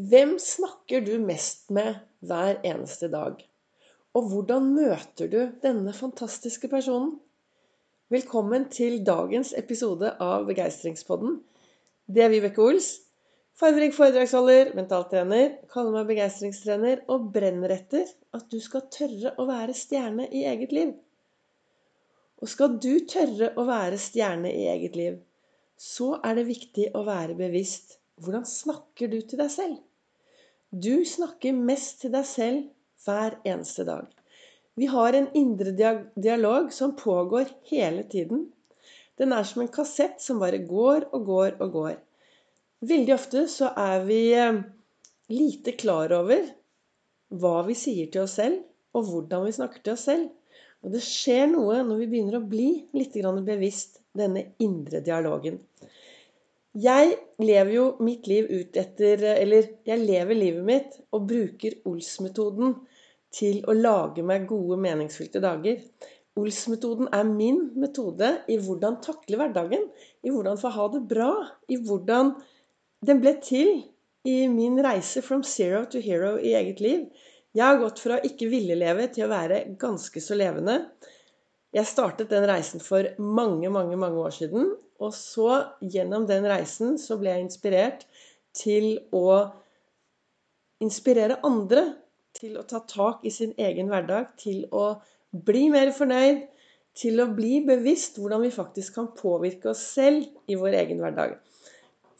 Hvem snakker du mest med hver eneste dag? Og hvordan møter du denne fantastiske personen? Velkommen til dagens episode av Begeistringspodden. Det er Vibeke Ols. Fargerik foredragsholder, mentaltrener, kaller meg begeistringstrener og brenner etter at du skal tørre å være stjerne i eget liv. Og skal du tørre å være stjerne i eget liv, så er det viktig å være bevisst. Hvordan snakker du til deg selv? Du snakker mest til deg selv hver eneste dag. Vi har en indre dialog som pågår hele tiden. Den er som en kassett som bare går og går og går. Veldig ofte så er vi eh, lite klar over hva vi sier til oss selv, og hvordan vi snakker til oss selv. Og det skjer noe når vi begynner å bli litt bevisst denne indre dialogen. Jeg lever jo mitt liv ut etter Eller jeg lever livet mitt og bruker Ols-metoden til å lage meg gode, meningsfylte dager. Ols-metoden er min metode i hvordan takle hverdagen. I hvordan få ha det bra. I hvordan Den ble til i min reise from zero to hero i eget liv. Jeg har gått fra å ikke ville leve til å være ganske så levende. Jeg startet den reisen for mange, mange, mange år siden. Og så, gjennom den reisen, så ble jeg inspirert til å inspirere andre til å ta tak i sin egen hverdag, til å bli mer fornøyd, til å bli bevisst hvordan vi faktisk kan påvirke oss selv i vår egen hverdag.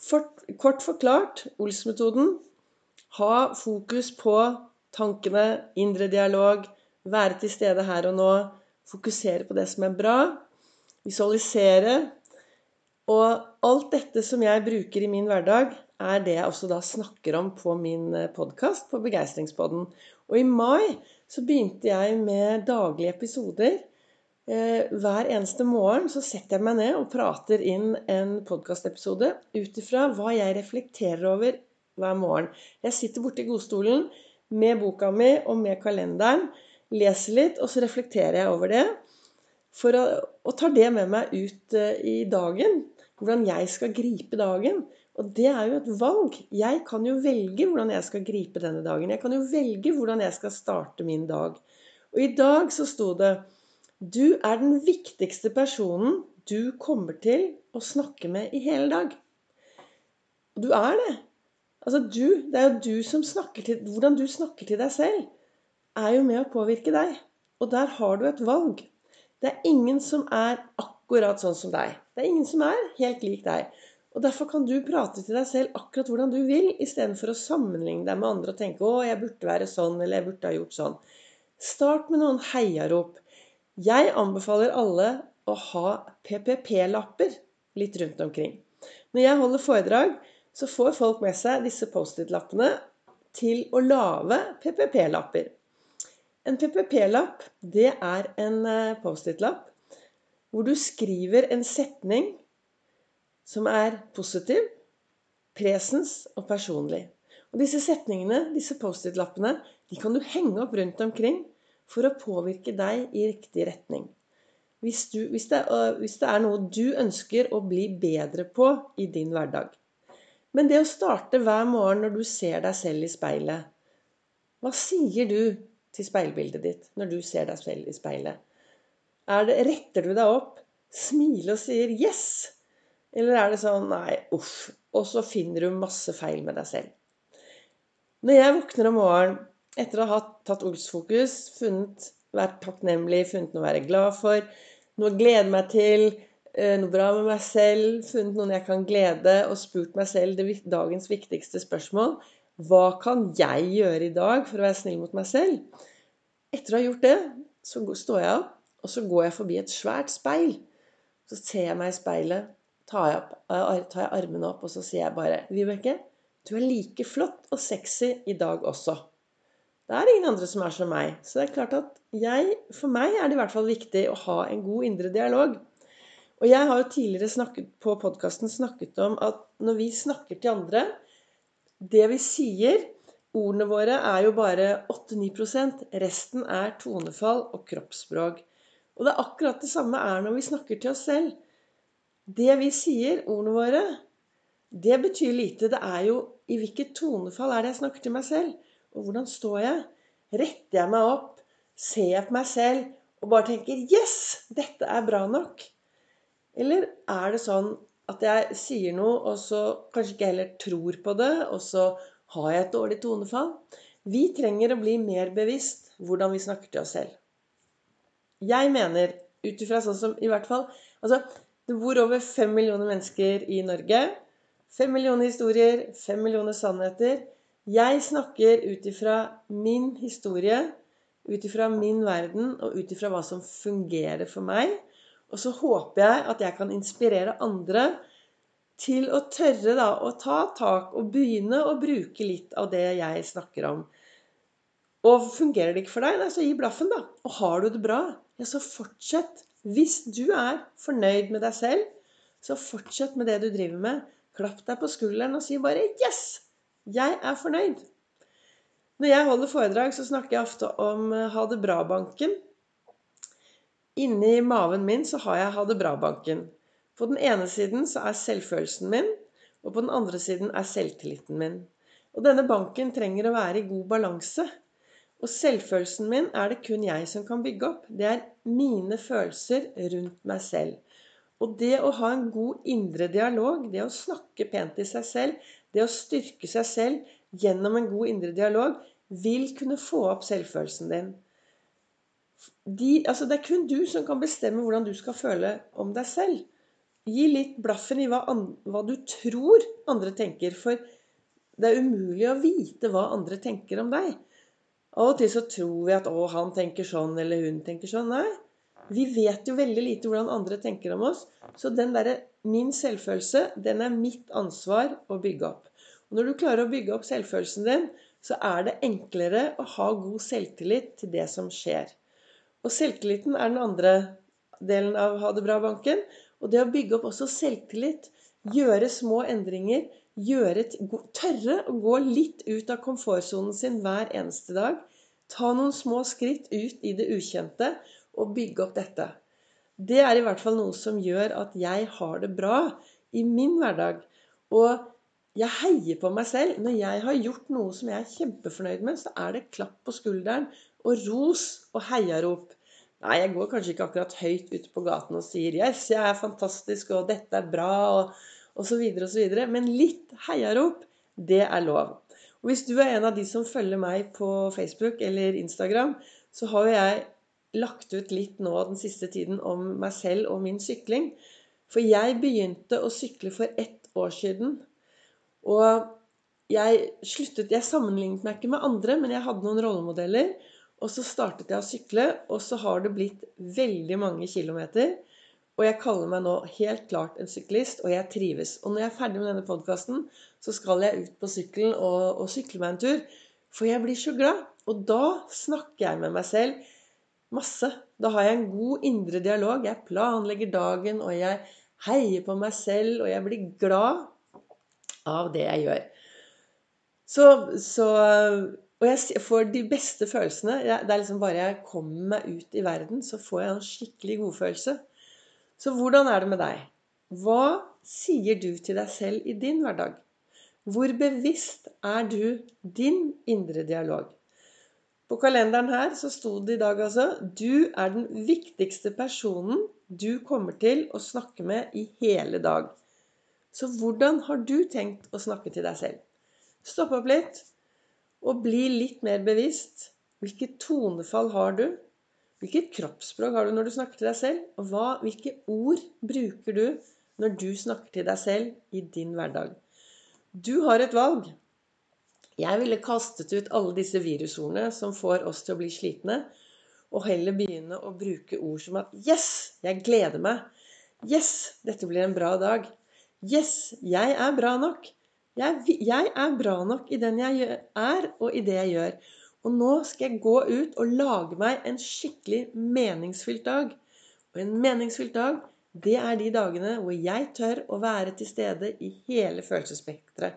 For, kort forklart Ols-metoden ha fokus på tankene, indre dialog, være til stede her og nå, fokusere på det som er bra, visualisere, og alt dette som jeg bruker i min hverdag, er det jeg også da snakker om på min eh, podkast, på Begeistringspodden. Og i mai så begynte jeg med daglige episoder. Eh, hver eneste morgen så setter jeg meg ned og prater inn en podkastepisode ut ifra hva jeg reflekterer over hver morgen. Jeg sitter borti godstolen med boka mi og med kalenderen, leser litt, og så reflekterer jeg over det. For å, og tar det med meg ut eh, i dagen hvordan jeg skal gripe dagen. Og det er jo et valg. Jeg kan jo velge hvordan jeg skal gripe denne dagen. Jeg kan jo velge hvordan jeg skal starte min dag. Og i dag så sto det Du er den viktigste personen du kommer til å snakke med i hele dag. Og du er det. Altså du, Det er jo du som snakker til Hvordan du snakker til deg selv, er jo med å påvirke deg. Og der har du et valg. Det er ingen som er akkurat akkurat sånn som deg. Det er ingen som er helt lik deg. Og Derfor kan du prate til deg selv akkurat hvordan du vil, istedenfor å sammenligne deg med andre og tenke 'Å, jeg burde være sånn', eller 'jeg burde ha gjort sånn'. Start med noen heiarop. Jeg anbefaler alle å ha PPP-lapper litt rundt omkring. Når jeg holder foredrag, så får folk med seg disse Post-It-lappene til å lage PPP-lapper. En PPP-lapp, det er en eh, Post-It-lapp hvor du skriver en setning som er positiv, presens og personlig. Og disse setningene, disse Post-It-lappene, de kan du henge opp rundt omkring for å påvirke deg i riktig retning. Hvis, du, hvis, det, hvis det er noe du ønsker å bli bedre på i din hverdag. Men det å starte hver morgen når du ser deg selv i speilet Hva sier du til speilbildet ditt når du ser deg selv i speilet? Det, retter du deg opp, smiler og sier 'yes'? Eller er det sånn 'nei, uff', og så finner du masse feil med deg selv? Når jeg våkner om morgenen etter å ha tatt Olsfokus, funnet, vært takknemlig, funnet noe å være glad for, noe å glede meg til, eh, noe bra med meg selv, funnet noen jeg kan glede, og spurt meg selv det dagens viktigste spørsmål Hva kan jeg gjøre i dag for å være snill mot meg selv? Etter å ha gjort det, så står jeg opp, og så går jeg forbi et svært speil. Så ser jeg meg i speilet, tar jeg, opp, eh, tar jeg armene opp, og så sier jeg bare Vibeke, du er like flott og sexy i dag også. Det er ingen andre som er som meg. Så det er klart at jeg, for meg er det i hvert fall viktig å ha en god indre dialog. Og jeg har jo tidligere snakket, på podkasten snakket om at når vi snakker til andre Det vi sier, ordene våre, er jo bare 8-9% Resten er tonefall og kroppsspråk. Og det er akkurat det samme er når vi snakker til oss selv. Det vi sier, ordene våre, Det betyr lite. Det er jo i hvilket tonefall er det jeg snakker til meg selv? Og hvordan står jeg? Retter jeg meg opp? Ser jeg på meg selv og bare tenker 'Yes! Dette er bra nok'? Eller er det sånn at jeg sier noe, og så kanskje ikke heller tror på det, og så har jeg et dårlig tonefall? Vi trenger å bli mer bevisst hvordan vi snakker til oss selv. Jeg mener, ut ifra sånn som i hvert fall Altså, det bor over fem millioner mennesker i Norge. Fem millioner historier, fem millioner sannheter. Jeg snakker ut ifra min historie, ut ifra min verden og ut ifra hva som fungerer for meg. Og så håper jeg at jeg kan inspirere andre til å tørre da, å ta tak og begynne å bruke litt av det jeg snakker om. Og fungerer det ikke for deg, så gi blaffen, da. Og har du det bra, ja, så fortsett. Hvis du er fornøyd med deg selv, så fortsett med det du driver med. Klapp deg på skulderen og si bare 'Yes! Jeg er fornøyd'. Når jeg holder foredrag, så snakker jeg ofte om eh, ha det bra-banken. Inni maven min så har jeg ha det bra-banken. På den ene siden så er selvfølelsen min, og på den andre siden er selvtilliten min. Og denne banken trenger å være i god balanse. Og selvfølelsen min er det kun jeg som kan bygge opp. Det er mine følelser rundt meg selv. Og det å ha en god indre dialog, det å snakke pent til seg selv, det å styrke seg selv gjennom en god indre dialog, vil kunne få opp selvfølelsen din. De, altså det er kun du som kan bestemme hvordan du skal føle om deg selv. Gi litt blaffen i hva, hva du tror andre tenker, for det er umulig å vite hva andre tenker om deg. Av og til så tror vi at 'å, han tenker sånn', eller 'hun tenker sånn'. Nei. Vi vet jo veldig lite hvordan andre tenker om oss. Så den derre min selvfølelse, den er mitt ansvar å bygge opp. Og når du klarer å bygge opp selvfølelsen din, så er det enklere å ha god selvtillit til det som skjer. Og selvtilliten er den andre delen av Ha det bra-banken. Og det å bygge opp også selvtillit, gjøre små endringer, gjøre, tørre å gå litt ut av komfortsonen sin hver eneste dag. Ta noen små skritt ut i det ukjente og bygge opp dette. Det er i hvert fall noe som gjør at jeg har det bra i min hverdag. Og jeg heier på meg selv. Når jeg har gjort noe som jeg er kjempefornøyd med, så er det klapp på skulderen og ros og heiarop. Nei, jeg går kanskje ikke akkurat høyt ute på gaten og sier 'yes, jeg er fantastisk', og 'dette er bra', og, så videre. Men litt heiarop, det er lov. Og hvis du er en av de som følger meg på Facebook eller Instagram, så har jo jeg lagt ut litt nå den siste tiden om meg selv og min sykling. For jeg begynte å sykle for ett år siden. Og jeg sluttet Jeg sammenlignet meg ikke med andre, men jeg hadde noen rollemodeller. Og så startet jeg å sykle, og så har det blitt veldig mange kilometer. Og jeg kaller meg nå helt klart en syklist, og jeg trives. Og når jeg er ferdig med denne podkasten, så skal jeg ut på sykkelen og, og sykle meg en tur. For jeg blir så glad. Og da snakker jeg med meg selv masse. Da har jeg en god indre dialog. Jeg planlegger dagen, og jeg heier på meg selv, og jeg blir glad av det jeg gjør. Så, så Og jeg får de beste følelsene. Det er liksom bare jeg kommer meg ut i verden, så får jeg en skikkelig godfølelse. Så hvordan er det med deg? Hva sier du til deg selv i din hverdag? Hvor bevisst er du din indre dialog? På kalenderen her så sto det i dag altså Du er den viktigste personen du kommer til å snakke med i hele dag. Så hvordan har du tenkt å snakke til deg selv? Stopp opp litt og bli litt mer bevisst. Hvilket tonefall har du? Hvilket kroppsspråk har du når du snakker til deg selv? Og hva, hvilke ord bruker du når du snakker til deg selv i din hverdag? Du har et valg. Jeg ville kastet ut alle disse virusordene som får oss til å bli slitne, og heller begynne å bruke ord som at Yes, jeg gleder meg. Yes, dette blir en bra dag. Yes, jeg er bra nok. Jeg, jeg er bra nok i den jeg er, og i det jeg gjør. Og nå skal jeg gå ut og lage meg en skikkelig meningsfylt dag. Og en meningsfylt dag, det er de dagene hvor jeg tør å være til stede i hele følelsesspekteret.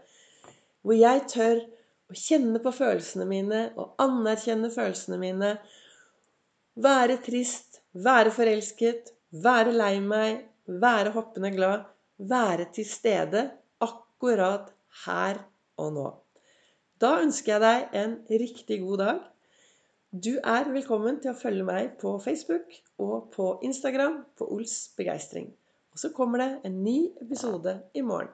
Hvor jeg tør å kjenne på følelsene mine og anerkjenne følelsene mine. Være trist, være forelsket, være lei meg, være hoppende glad. Være til stede akkurat her og nå. Da ønsker jeg deg en riktig god dag. Du er velkommen til å følge meg på Facebook og på Instagram på Ols begeistring. Og så kommer det en ny episode i morgen.